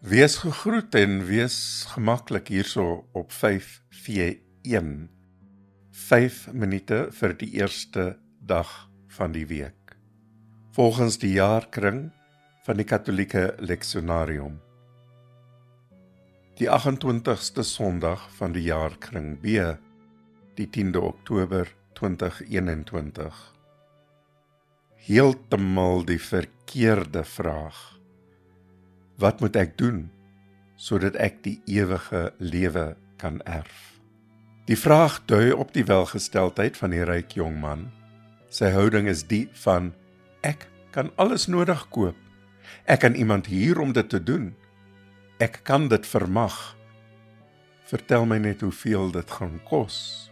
Wees gegroet en wees gemaklik hierso op 5V1. 5 minute vir die eerste dag van die week. Volgens die jaarkring van die Katolieke Leksionarium. Die 28ste Sondag van die jaarkring B, die 10de Oktober 2021. Heeltemal die verkeerde vraag. Wat moet ek doen sodat ek die ewige lewe kan erf? Die vraag dui op die welgesteldheid van die ryk jong man. Sy houding is die van ek kan alles nodig koop. Ek kan iemand hier om dit te doen. Ek kan dit vermag. Vertel my net hoeveel dit gaan kos.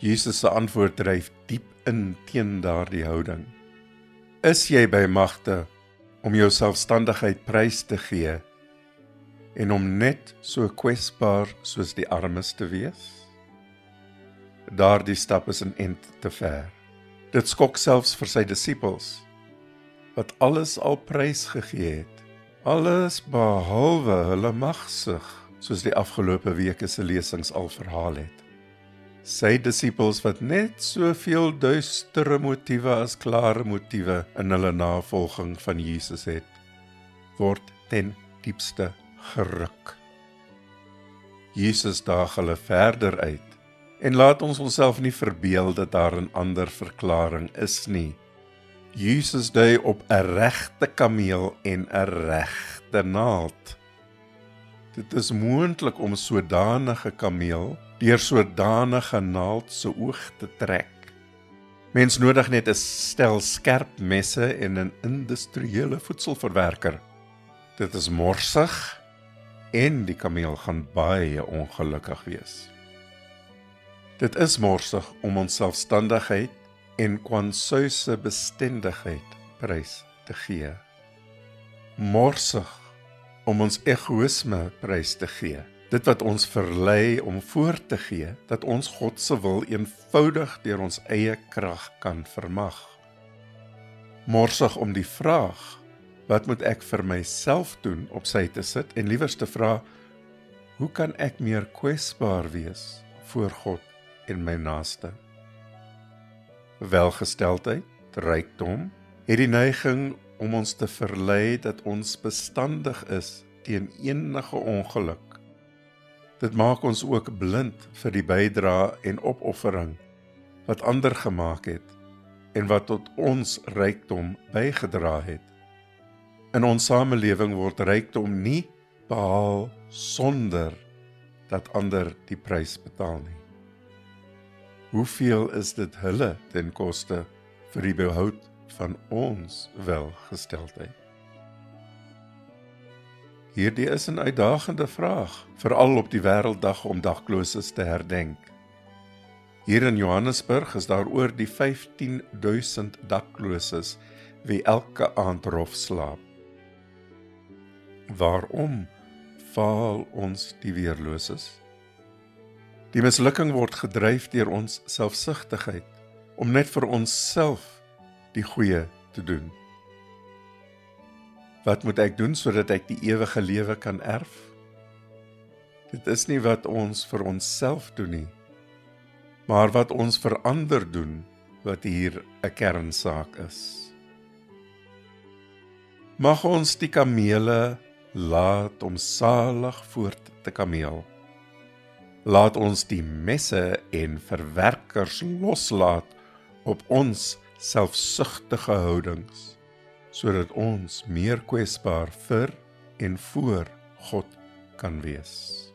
Jesus se antwoord dryf diep in teen daardie houding. Is jy by magte om jou selfstandigheid prys te gee en om net so kwesbaar soos die armes te wees. Daardie stap is 'n ent te ver. Dit skok selfs vir sy disippels wat alles al prys gegee het. Alles behalwe hulle magsug, soos die afgelope weke se lesings al verhaal het sy disippels wat net soveel duistere motiewe as klare motiewe in hulle navolging van Jesus het, word ten diepste geruk. Jesus daag hulle verder uit en laat ons onsself nie verbeel dat daar 'n ander verklaring is nie. Jesus dui op 'n regte kameel en 'n regte naald. Dit is moontlik om sodanige kameel deur sodanige naald se oog te trek. Mens nodig net 'n stel skerp messe en 'n industriële voedselverwerker. Dit is morsig en die kameel gaan baie ongelukkig wees. Dit is morsig om ons selfstandigheid en kwansuise bestendigheid prys te gee. Morsig om ons egoïsme prys te gee dit wat ons verlei om voor te gee dat ons God se wil eenvoudig deur ons eie krag kan vermag. Morsig om die vraag wat moet ek vir myself doen op sy te sit en liewers te vra hoe kan ek meer kwesbaar wees voor God en my naaste? Welgesteldheid, rykdom het die neiging om ons te verlei dat ons bestandig is teen enige ongeluk Dit maak ons ook blind vir die bydrae en opoffering wat ander gemaak het en wat tot ons rykdom bygedra het. In ons samelewing word rykdom nie behaal sonder dat ander die prys betaal nie. Hoeveel is dit hulle ten koste vir die behoud van ons welgesteldheid? Hierdie is 'n uitdagende vraag, veral op die wêrelddag om dagloses te herdenk. Hier in Johannesburg is daar oor die 15000 dakloses wie elke aand rof slaap. Waarom faal ons die weerloses? Die mislukking word gedryf deur ons selfsugtigheid om net vir onsself die goeie te doen. Wat moet ek doen sodat ek die ewige lewe kan erf? Dit is nie wat ons vir onsself doen nie, maar wat ons vir ander doen wat hier 'n kernsaak is. Mag ons die kamele laat om salig voort te kameel. Laat ons die messe en verwerkers loslaat op ons selfsugtige houdings sodat ons meer kwesbaar vir en voor God kan wees.